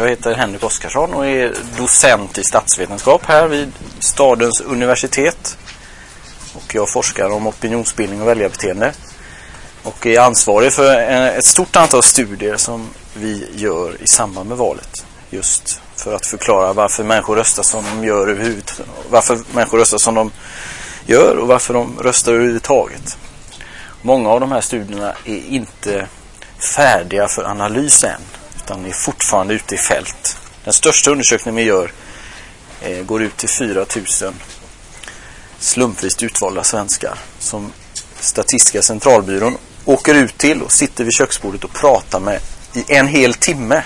Jag heter Henrik Oskarsson och är docent i statsvetenskap här vid stadens universitet. Och jag forskar om opinionsbildning och väljarbeteende. Och är ansvarig för ett stort antal studier som vi gör i samband med valet. Just för att förklara varför människor röstar som de gör överhuvudtaget. Varför människor röstar som de gör och varför de röstar överhuvudtaget. Många av de här studierna är inte färdiga för analys än utan är fortfarande ute i fält. Den största undersökningen vi gör eh, går ut till 4000 slumpvis utvalda svenskar som Statistiska centralbyrån åker ut till och sitter vid köksbordet och pratar med i en hel timme.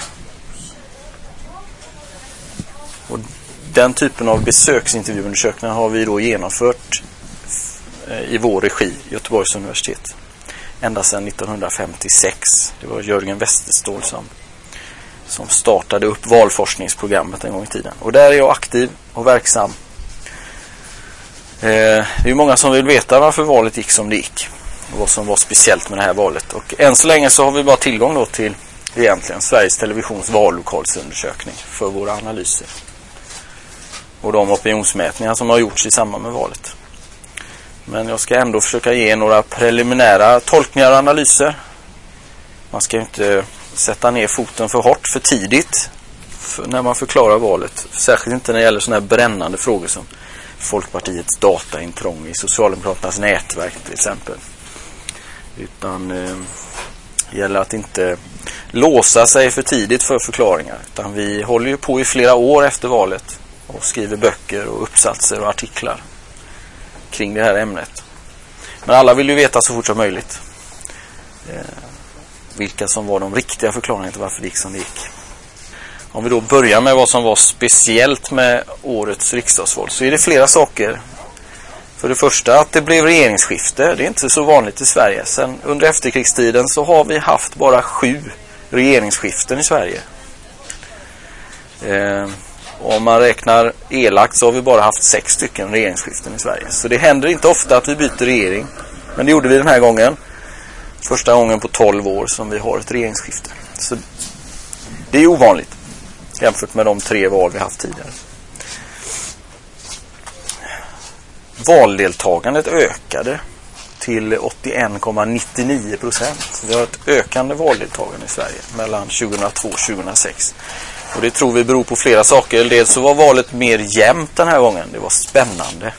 Och den typen av besöksintervjuundersökningar har vi då genomfört eh, i vår regi, Göteborgs universitet. Ända sedan 1956. Det var Jörgen Westerståhl som, som startade upp valforskningsprogrammet en gång i tiden. Och där är jag aktiv och verksam. Eh, det är många som vill veta varför valet gick som det gick. Och vad som var speciellt med det här valet. Och än så länge så har vi bara tillgång då till egentligen Sveriges Televisions vallokalsundersökning för våra analyser. Och de opinionsmätningar som har gjorts i samband med valet. Men jag ska ändå försöka ge några preliminära tolkningar och analyser. Man ska ju inte sätta ner foten för hårt för tidigt för när man förklarar valet. Särskilt inte när det gäller sådana här brännande frågor som Folkpartiets dataintrång i Socialdemokraternas nätverk till exempel. Utan eh, det gäller att inte låsa sig för tidigt för förklaringar. Utan vi håller ju på i flera år efter valet och skriver böcker och uppsatser och artiklar kring det här ämnet. Men alla vill ju veta så fort som möjligt eh, vilka som var de riktiga förklaringarna till varför det gick som det gick. Om vi då börjar med vad som var speciellt med årets riksdagsval så är det flera saker. För det första att det blev regeringsskifte. Det är inte så vanligt i Sverige. Sen under efterkrigstiden så har vi haft bara sju regeringsskiften i Sverige. Eh, om man räknar elakt så har vi bara haft sex stycken regeringsskiften i Sverige. Så det händer inte ofta att vi byter regering. Men det gjorde vi den här gången. Första gången på 12 år som vi har ett regeringsskifte. Så det är ovanligt jämfört med de tre val vi haft tidigare. Valdeltagandet ökade till 81,99 procent. Vi har ett ökande valdeltagande i Sverige mellan 2002 och 2006. Och det tror vi beror på flera saker. Dels så var valet mer jämnt den här gången. Det var spännande.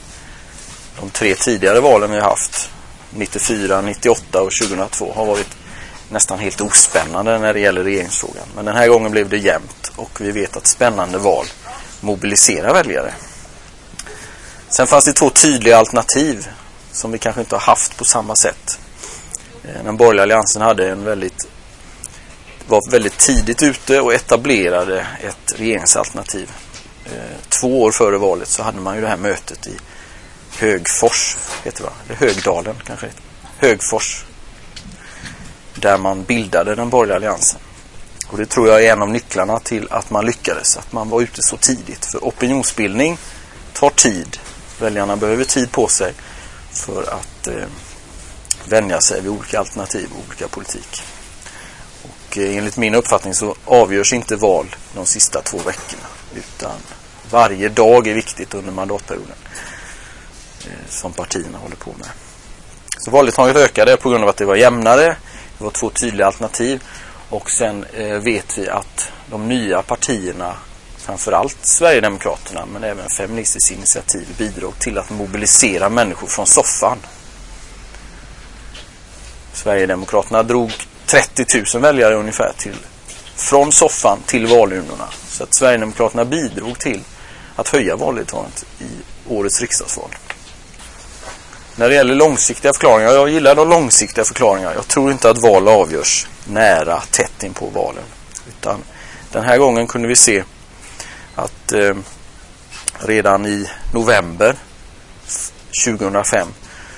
De tre tidigare valen vi har haft, 94, 98 och 2002, har varit nästan helt ospännande när det gäller regeringsfrågan. Men den här gången blev det jämnt och vi vet att spännande val mobiliserar väljare. Sen fanns det två tydliga alternativ som vi kanske inte har haft på samma sätt. Eh, den borgerliga alliansen hade en väldigt var väldigt tidigt ute och etablerade ett regeringsalternativ. Eh, två år före valet så hade man ju det här mötet i Högfors, heter det va? Eller Högdalen kanske heter. Högfors. Där man bildade den borgerliga alliansen. Och det tror jag är en av nycklarna till att man lyckades. Att man var ute så tidigt. För opinionsbildning tar tid. Väljarna behöver tid på sig för att eh, vänja sig vid olika alternativ och olika politik. Och eh, enligt min uppfattning så avgörs inte val de sista två veckorna. Utan varje dag är viktigt under mandatperioden. Eh, som partierna håller på med. Så valdeltagandet ökade på grund av att det var jämnare. Det var två tydliga alternativ. Och sen eh, vet vi att de nya partierna, framförallt Sverigedemokraterna men även Feministiskt initiativ bidrog till att mobilisera människor från soffan. Sverigedemokraterna drog 30 000 väljare ungefär till, från soffan till valurnorna. Så att Sverigedemokraterna bidrog till att höja valdeltagandet i årets riksdagsval. När det gäller långsiktiga förklaringar, jag gillar de långsiktiga förklaringar. Jag tror inte att val avgörs nära, tätt in på valen. Utan den här gången kunde vi se att eh, redan i november 2005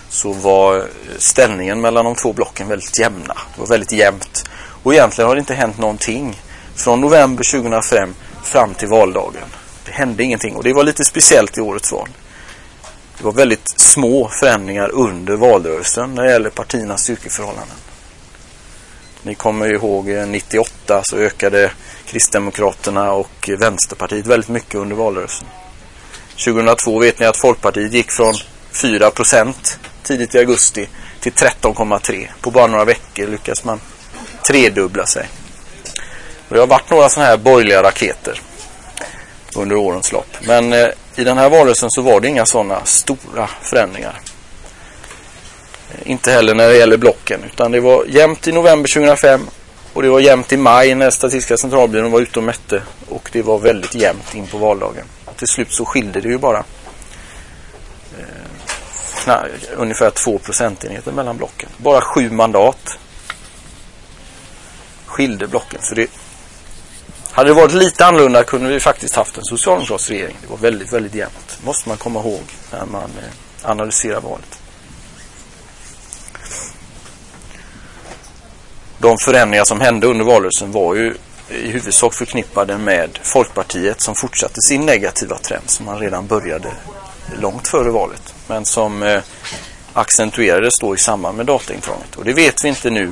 så var eh, ställningen mellan de två blocken väldigt jämna. Det var väldigt jämnt. Och egentligen har det inte hänt någonting från november 2005 fram till valdagen. Det hände ingenting och det var lite speciellt i årets val. Det var väldigt små förändringar under valrörelsen när det gäller partiernas styrkeförhållanden. Ni kommer ihåg eh, 98 så ökade Kristdemokraterna och Vänsterpartiet väldigt mycket under valrörelsen. 2002 vet ni att Folkpartiet gick från 4 procent tidigt i augusti till 13,3. På bara några veckor lyckas man tredubbla sig. Och det har varit några sådana här borgerliga raketer under årens lopp. Men eh, i den här valrörelsen så var det inga sådana stora förändringar. Eh, inte heller när det gäller blocken. Utan det var jämnt i november 2005 och det var jämnt i maj när Statistiska centralbyrån var ute och mätte. Och det var väldigt jämnt in på valdagen. Till slut så skilde det ju bara eh, ungefär två procentenheter mellan blocken. Bara sju mandat skilde blocken. Så det, hade det varit lite annorlunda kunde vi faktiskt haft en socialdemokratisk regering. Det var väldigt, väldigt jämnt. måste man komma ihåg när man eh, analyserar valet. De förändringar som hände under valrörelsen var ju i huvudsak förknippade med Folkpartiet som fortsatte sin negativa trend som man redan började långt före valet. Men som eh, accentuerades då i samband med dataintrånget. Och det vet vi inte nu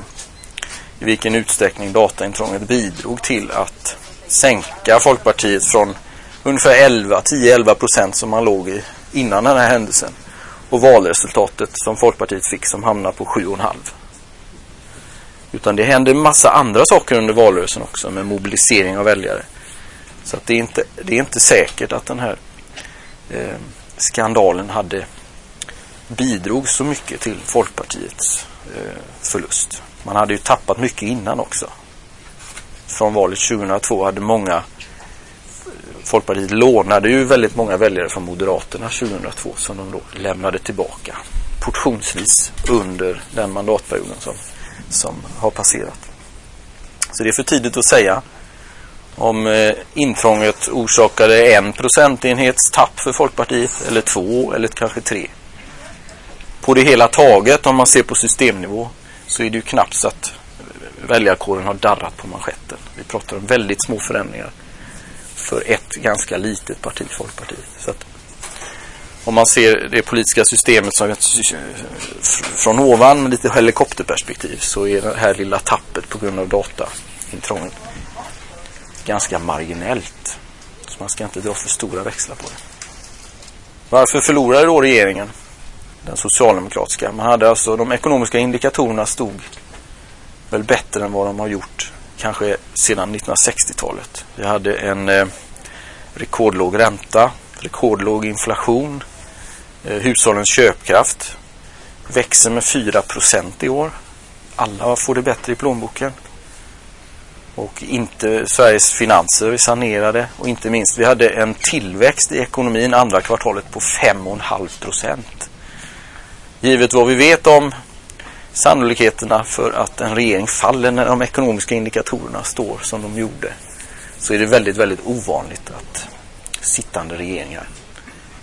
i vilken utsträckning dataintrånget bidrog till att sänka Folkpartiet från ungefär 11, 10-11 procent som man låg i innan den här händelsen. Och valresultatet som Folkpartiet fick som hamnade på 7,5. Utan det hände en massa andra saker under valrörelsen också med mobilisering av väljare. Så att det, är inte, det är inte säkert att den här eh, skandalen hade bidrog så mycket till Folkpartiets eh, förlust. Man hade ju tappat mycket innan också. Från valet 2002 hade många Folkpartiet lånade ju väldigt många väljare från Moderaterna 2002 som de då lämnade tillbaka portionsvis under den mandatperioden som, som har passerat. Så det är för tidigt att säga om eh, intrånget orsakade en procentenhets tapp för Folkpartiet eller två eller kanske tre. På det hela taget om man ser på systemnivå så är det ju knappt så att väljarkåren har darrat på manschetten. Vi pratar om väldigt små förändringar för ett ganska litet parti, Folkpartiet. Så att om man ser det politiska systemet som från ovan med lite helikopterperspektiv så är det här lilla tappet på grund av dataintrånget ganska marginellt. Så man ska inte dra för stora växlar på det. Varför förlorade då regeringen? den socialdemokratiska. Man hade alltså de ekonomiska indikatorerna stod väl bättre än vad de har gjort kanske sedan 1960-talet. Vi hade en eh, rekordlåg ränta, rekordlåg inflation, eh, hushållens köpkraft växer med 4% i år. Alla får det bättre i plånboken. Och inte Sveriges finanser är sanerade och inte minst vi hade en tillväxt i ekonomin andra kvartalet på 5,5 procent. Givet vad vi vet om sannolikheterna för att en regering faller när de ekonomiska indikatorerna står som de gjorde så är det väldigt, väldigt ovanligt att sittande regeringar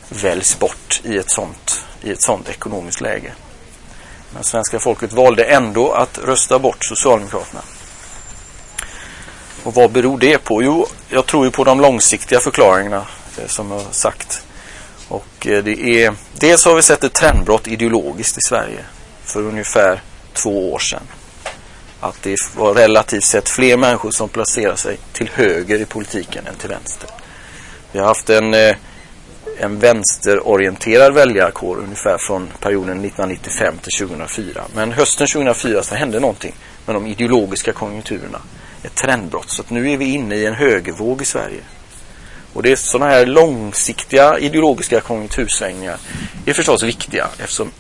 väljs bort i ett sånt, i ett sånt ekonomiskt läge. Men svenska folket valde ändå att rösta bort Socialdemokraterna. Och vad beror det på? Jo, jag tror ju på de långsiktiga förklaringarna eh, som jag sagt. Och eh, det är, dels har vi sett ett trendbrott ideologiskt i Sverige för ungefär två år sedan. Att det var relativt sett fler människor som placerar sig till höger i politiken än till vänster. Vi har haft en, eh, en vänsterorienterad väljarkår ungefär från perioden 1995 till 2004. Men hösten 2004 så hände någonting med de ideologiska konjunkturerna. Ett trendbrott. Så att nu är vi inne i en högervåg i Sverige. Och det är sådana här långsiktiga ideologiska konjunktursvängningar är förstås viktiga eftersom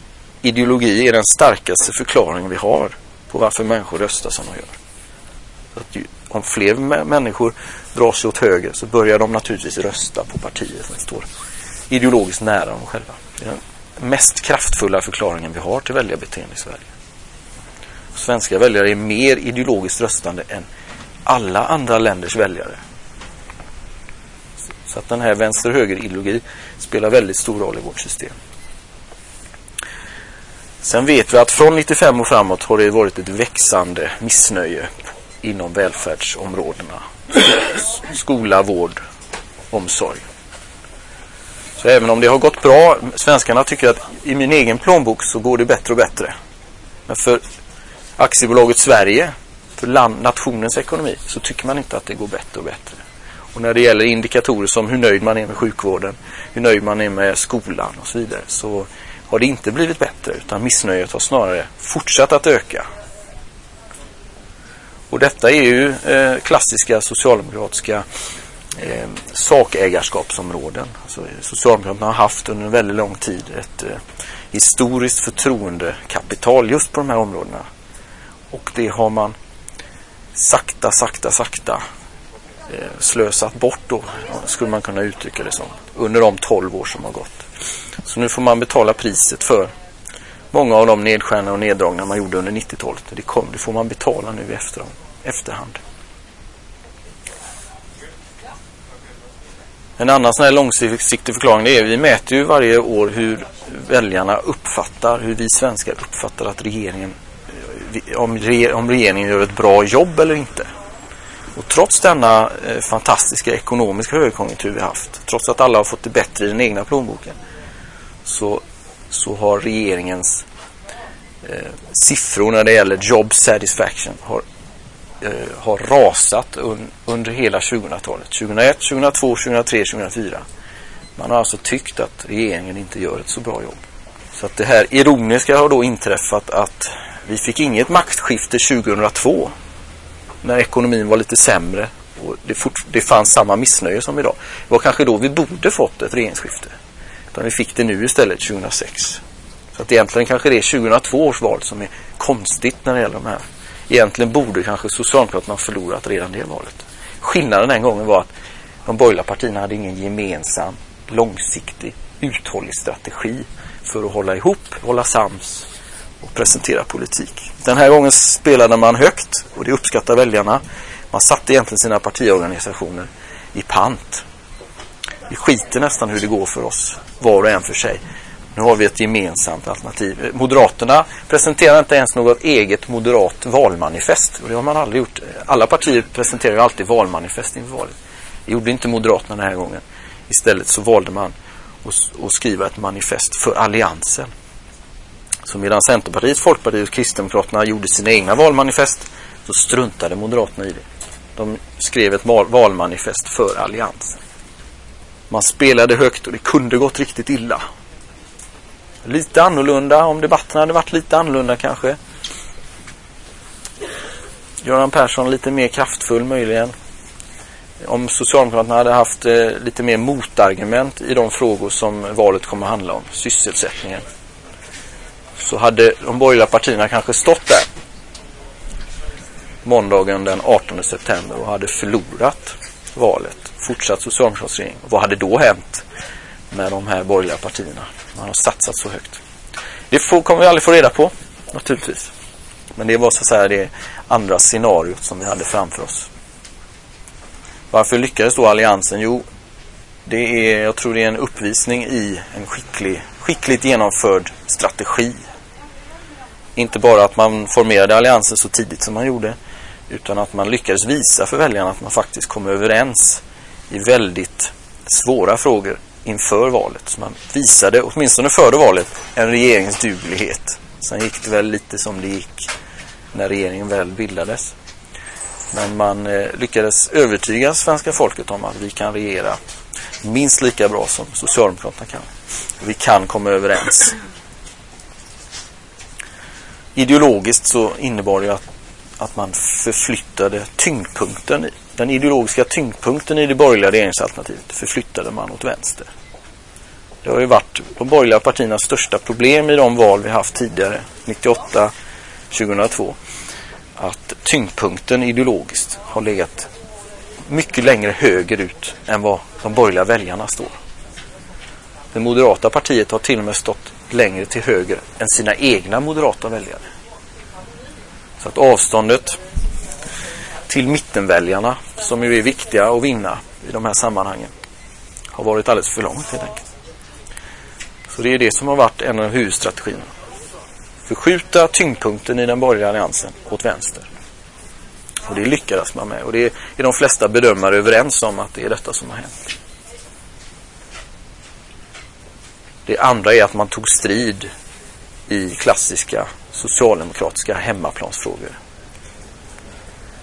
ideologi är den starkaste förklaringen vi har på varför människor röstar som de gör. Så att ju, om fler människor drar sig åt höger så börjar de naturligtvis rösta på partier som står ideologiskt nära dem själva. Det är den mest kraftfulla förklaringen vi har till väljarbeteende i Sverige. Svenska väljare är mer ideologiskt röstande än alla andra länders väljare. Så att den här vänster-höger-ideologi spelar väldigt stor roll i vårt system. Sen vet vi att från 95 och framåt har det varit ett växande missnöje inom välfärdsområdena. Skola, vård, omsorg. Så även om det har gått bra, svenskarna tycker att i min egen plånbok så går det bättre och bättre. Men för aktiebolaget Sverige, för land, nationens ekonomi så tycker man inte att det går bättre och bättre. Och när det gäller indikatorer som hur nöjd man är med sjukvården, hur nöjd man är med skolan och så vidare så har det inte blivit bättre utan missnöjet har snarare fortsatt att öka. Och detta är ju eh, klassiska socialdemokratiska eh, sakägarskapsområden. Alltså, Socialdemokraterna har haft under en väldigt lång tid ett eh, historiskt förtroendekapital just på de här områdena. Och det har man sakta, sakta, sakta eh, slösat bort då, skulle man kunna uttrycka det som, under de 12 år som har gått. Så nu får man betala priset för många av de nedskärningar och neddragningar man gjorde under 90-talet. Det, det får man betala nu i efterhand. En annan sån här långsiktig förklaring det är vi mäter ju varje år hur väljarna uppfattar, hur vi svenskar uppfattar att regeringen om, regeringen gör ett bra jobb eller inte. Och trots denna eh, fantastiska ekonomiska högkonjunktur vi haft, trots att alla har fått det bättre i den egna plånboken, så, så har regeringens eh, siffror när det gäller job satisfaction har, eh, har rasat un, under hela 2000-talet. 2001, 2002, 2003, 2004. Man har alltså tyckt att regeringen inte gör ett så bra jobb. Så att det här ironiska har då inträffat att vi fick inget maktskifte 2002 när ekonomin var lite sämre och det, fort, det fanns samma missnöje som idag. Det var kanske då vi borde fått ett regeringsskifte. Utan vi fick det nu istället 2006. Så att egentligen kanske det är 2002 års val som är konstigt när det gäller de här. Egentligen borde kanske Socialdemokraterna ha förlorat redan det valet. Skillnaden den gången var att de borgerliga partierna hade ingen gemensam, långsiktig, uthållig strategi för att hålla ihop, hålla sams och presentera politik. Den här gången spelade man högt och det uppskattar väljarna. Man satte egentligen sina partiorganisationer i pant. Vi skiter nästan hur det går för oss, var och en för sig. Nu har vi ett gemensamt alternativ. Moderaterna presenterar inte ens något eget moderat valmanifest. Och det har man aldrig gjort. Alla partier presenterar ju alltid valmanifest inför valet. Det gjorde inte Moderaterna den här gången. Istället så valde man att skriva ett manifest för alliansen. Så medan Centerpartiet, Folkpartiet och Kristdemokraterna gjorde sina egna valmanifest så struntade Moderaterna i det. De skrev ett valmanifest för alliansen. Man spelade högt och det kunde gått riktigt illa. Lite annorlunda om debatten hade varit lite annorlunda kanske. Göran Persson lite mer kraftfull möjligen. Om Socialdemokraterna hade haft eh, lite mer motargument i de frågor som valet kommer att handla om. Sysselsättningen så hade de borgerliga partierna kanske stått där måndagen den 18 september och hade förlorat valet. Fortsatt socialdemokratisk regering. Vad hade då hänt med de här borgerliga partierna? Man har satsat så högt. Det får, kommer vi aldrig få reda på, naturligtvis. Men det var så att säga det andra scenariot som vi hade framför oss. Varför lyckades då Alliansen? Jo, det är, jag tror det är en uppvisning i en skicklig, skickligt genomförd strategi inte bara att man formerade alliansen så tidigt som man gjorde utan att man lyckades visa för väljarna att man faktiskt kom överens i väldigt svåra frågor inför valet. Så man visade, åtminstone före valet, en regeringsduglighet. Sen gick det väl lite som det gick när regeringen väl bildades. Men man eh, lyckades övertyga svenska folket om att vi kan regera minst lika bra som Socialdemokraterna kan. Vi kan komma överens ideologiskt så innebar det att, att man förflyttade tyngdpunkten. Den ideologiska tyngdpunkten i det borgerliga regeringsalternativet förflyttade man åt vänster. Det har ju varit de borgerliga partiernas största problem i de val vi haft tidigare, 98, 2002. Att tyngdpunkten ideologiskt har legat mycket längre högerut än vad de borgerliga väljarna står. Det moderata partiet har till och med stått längre till höger än sina egna moderata väljare. Så att avståndet till mittenväljarna, som ju är viktiga att vinna i de här sammanhangen, har varit alldeles för långt helt enkelt. Så det är det som har varit en av huvudstrategierna. Förskjuta tyngdpunkten i den borgerliga alliansen åt vänster. Och det lyckades man med. Och det är de flesta bedömare överens om att det är detta som har hänt. Det andra är att man tog strid i klassiska socialdemokratiska hemmaplansfrågor.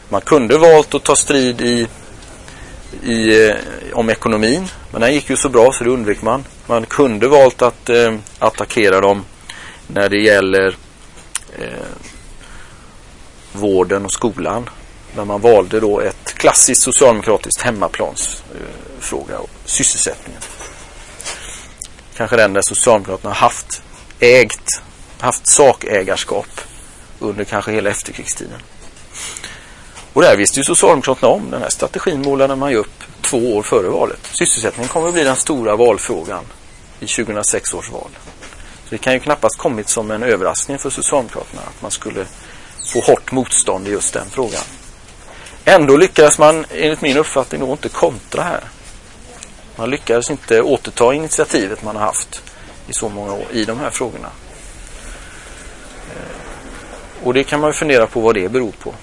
Man kunde valt att ta strid i, i, eh, om ekonomin, men den gick ju så bra så det undvek man. Man kunde valt att eh, attackera dem när det gäller eh, vården och skolan. men man valde då ett klassiskt socialdemokratiskt hemmaplansfråga, eh, sysselsättningen. Kanske den där Socialdemokraterna haft ägt, haft sakägarskap under kanske hela efterkrigstiden. Och det här visste ju Socialdemokraterna om. Den här strategin målade man ju upp två år före valet. Sysselsättningen kommer att bli den stora valfrågan i 2006 års val. Så det kan ju knappast kommit som en överraskning för Socialdemokraterna att man skulle få hårt motstånd i just den frågan. Ändå lyckades man enligt min uppfattning då inte kontra här. Man lyckades inte återta initiativet man har haft i så många år i de här frågorna. Och det kan man ju fundera på vad det beror på.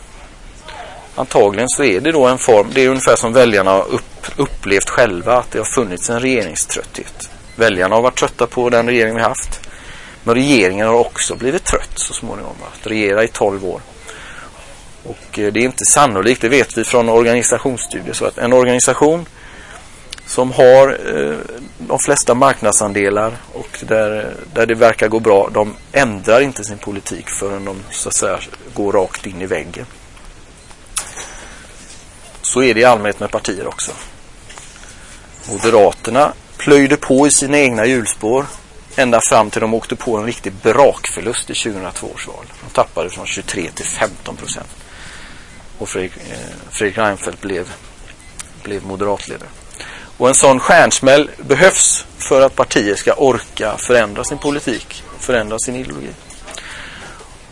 Antagligen så är det då en form, det är ungefär som väljarna har upp, upplevt själva att det har funnits en regeringströtthet. Väljarna har varit trötta på den regering vi haft. Men regeringen har också blivit trött så småningom. Att regera i 12 år. Och eh, det är inte sannolikt, det vet vi från organisationsstudier, så att en organisation som har eh, de flesta marknadsandelar och där, där det verkar gå bra, de ändrar inte sin politik förrän de så att säga går rakt in i väggen. Så är det i allmänhet med partier också. Moderaterna plöjde på i sina egna hjulspår ända fram till de åkte på en riktig brakförlust i 2002 års val. De tappade från 23 till 15 procent. Och Fredrik, eh, Fredrik Reinfeldt blev, blev moderatledare. Och en sån stjärnsmäll behövs för att partier ska orka förändra sin politik, förändra sin ideologi.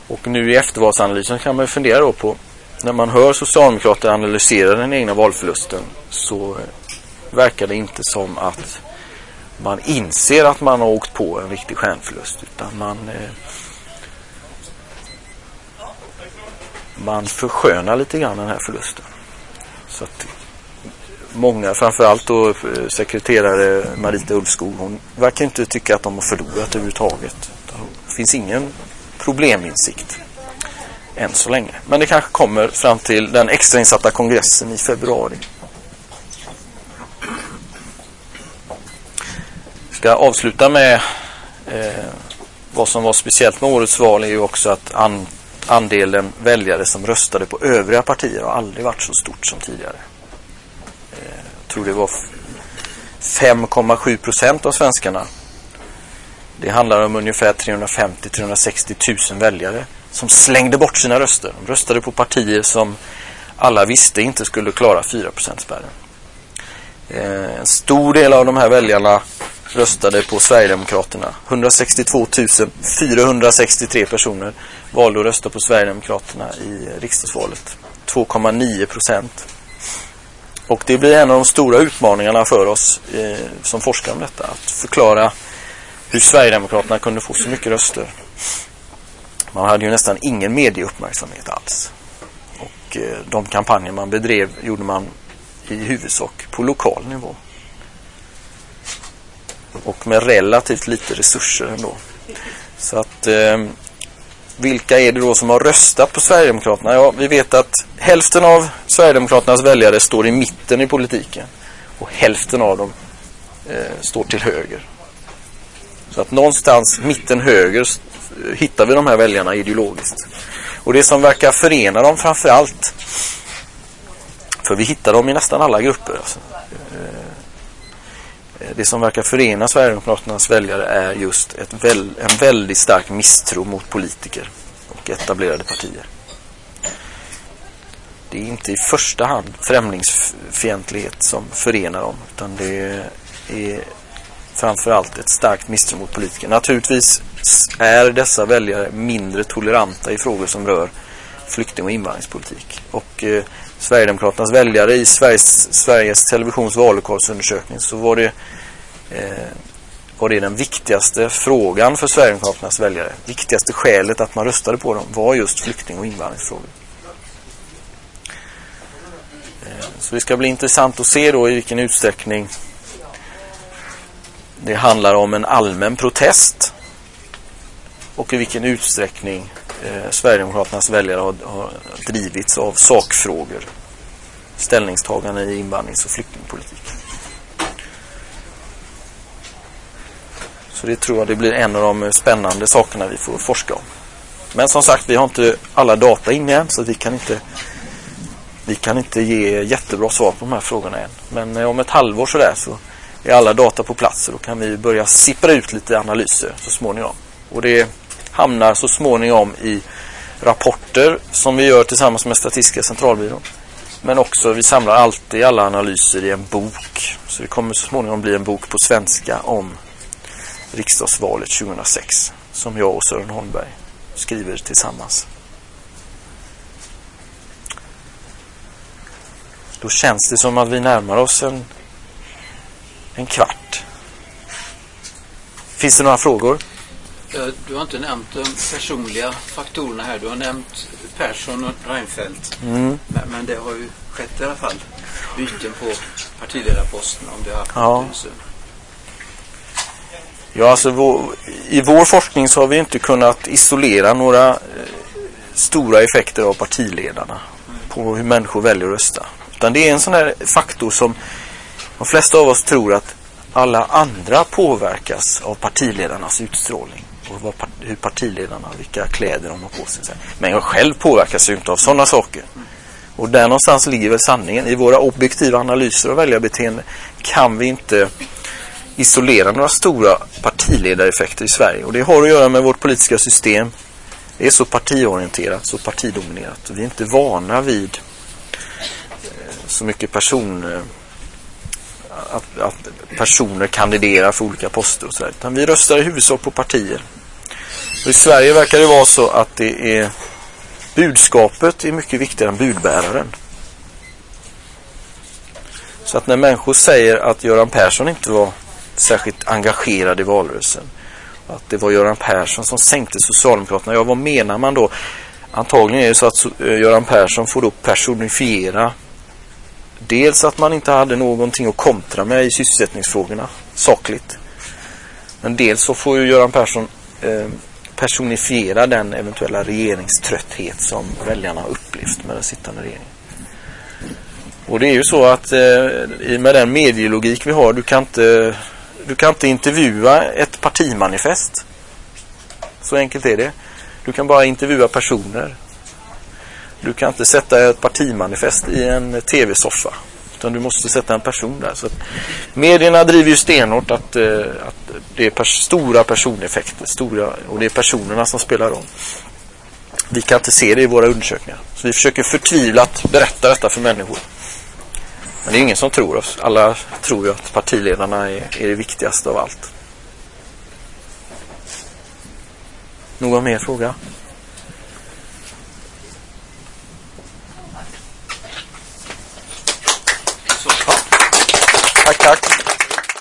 Och nu i eftervalsanalysen kan man fundera då på när man hör Socialdemokrater analysera den egna valförlusten så verkar det inte som att man inser att man har åkt på en riktig stjärnförlust utan man eh, man förskönar lite grann den här förlusten. Så att många, framförallt då eh, sekreterare Marita Ulfskog, hon verkar inte tycka att de har förlorat överhuvudtaget. Det finns ingen probleminsikt än så länge. Men det kanske kommer fram till den extrainsatta kongressen i februari. Jag ska avsluta med eh, vad som var speciellt med årets val är ju också att an, andelen väljare som röstade på övriga partier har aldrig varit så stort som tidigare. Jag tror det var 5,7 procent av svenskarna. Det handlar om ungefär 350-360 000 väljare som slängde bort sina röster. De röstade på partier som alla visste inte skulle klara 4%-spärren. Eh, en stor del av de här väljarna röstade på Sverigedemokraterna. 162 463 personer valde att rösta på Sverigedemokraterna i riksdagsvalet. 2,9 procent. Och det blir en av de stora utmaningarna för oss eh, som forskar om detta. Att förklara hur Sverigedemokraterna kunde få så mycket röster. Man hade ju nästan ingen medieuppmärksamhet alls. Och eh, de kampanjer man bedrev gjorde man i huvudsak på lokal nivå. Och med relativt lite resurser ändå. Så att eh, vilka är det då som har röstat på Sverigedemokraterna? Ja, vi vet att hälften av Sverigedemokraternas väljare står i mitten i politiken. Och hälften av dem eh, står till höger. Så att någonstans mitten höger eh, hittar vi de här väljarna ideologiskt. Och det som verkar förena dem framför allt, för vi hittar dem i nästan alla grupper. Alltså. Det som verkar förena Sverigedemokraternas väljare är just ett väl, en väldigt stark misstro mot politiker och etablerade partier. Det är inte i första hand främlingsfientlighet som förenar dem utan det är framförallt ett starkt misstro mot politiker. Naturligtvis är dessa väljare mindre toleranta i frågor som rör flykting- och invandringspolitik. Och eh, Sverigedemokraternas väljare i Sveriges, Sveriges Televisions vallokalsundersökning så var det, Eh, var det den viktigaste frågan för Sverigedemokraternas väljare. Viktigaste skälet att man röstade på dem var just flykting- och invandringsfrågor. Eh, så det ska bli intressant att se då i vilken utsträckning det handlar om en allmän protest och i vilken utsträckning eh, Sverigedemokraternas väljare har, har drivits av sakfrågor. Ställningstagande i invandrings och flyktingpolitik. Så det tror jag det blir en av de spännande sakerna vi får forska om. Men som sagt, vi har inte alla data inne än så vi kan inte vi kan inte ge jättebra svar på de här frågorna än. Men eh, om ett halvår sådär så är alla data på plats och då kan vi börja sippra ut lite analyser så småningom. Och det hamnar så småningom i rapporter som vi gör tillsammans med Statistiska centralbyrån. Men också, vi samlar alltid alla analyser i en bok. Så det kommer så småningom bli en bok på svenska om riksdagsvalet 2006. Som jag och Sören Holmberg skriver tillsammans. Då känns det som att vi närmar oss en, en kvart. Finns det några frågor? Du har inte nämnt de personliga faktorerna här. Du har nämnt Persson och Reinfeldt. Mm. Men, men det har ju skett i alla fall byten på partiledarposten om det har haft Ja. Ja, alltså vår, i vår forskning så har vi inte kunnat isolera några eh, stora effekter av partiledarna på hur människor väljer att rösta. Utan det är en sån här faktor som de flesta av oss tror att alla andra påverkas av partiledarnas utstrålning och vad, hur partiledarna, vilka kläder de har på sig. Men jag själv påverkas ju inte av sådana saker. Och där någonstans ligger väl sanningen. I våra objektiva analyser av väljarbeteende kan vi inte isolera några stora partiledareffekter i Sverige. Och det har att göra med vårt politiska system. Det är så partiorienterat, så partidominerat. Vi är inte vana vid eh, så mycket person, eh, att, att personer kandiderar för olika poster och så där. Utan vi röstar i huvudsak på partier. Och I Sverige verkar det vara så att det är budskapet är mycket viktigare än budbäraren. Så att när människor säger att Göran Persson inte var särskilt engagerad i valrörelsen. Att det var Göran Persson som sänkte Socialdemokraterna. Ja, vad menar man då? Antagligen är det så att eh, Göran Persson får då personifiera dels att man inte hade någonting att kontra med i sysselsättningsfrågorna sakligt. Men dels så får ju Göran Persson eh, personifiera den eventuella regeringströtthet som väljarna har upplevt med den sittande regeringen. Och det är ju så att eh, med den medielogik vi har, du kan inte du kan inte intervjua ett partimanifest. Så enkelt är det. Du kan bara intervjua personer. Du kan inte sätta ett partimanifest i en tv-soffa. Utan du måste sätta en person där. Så att medierna driver ju stenhårt att, eh, att det är pers- stora personeffekter. Stora, och det är personerna som spelar roll. Vi kan inte se det i våra undersökningar. Så vi försöker förtvivlat berätta detta för människor. Men det är ingen som tror oss. Alla tror ju att partiledarna är, är det viktigaste av allt. Någon mer fråga? Så. Tack, tack.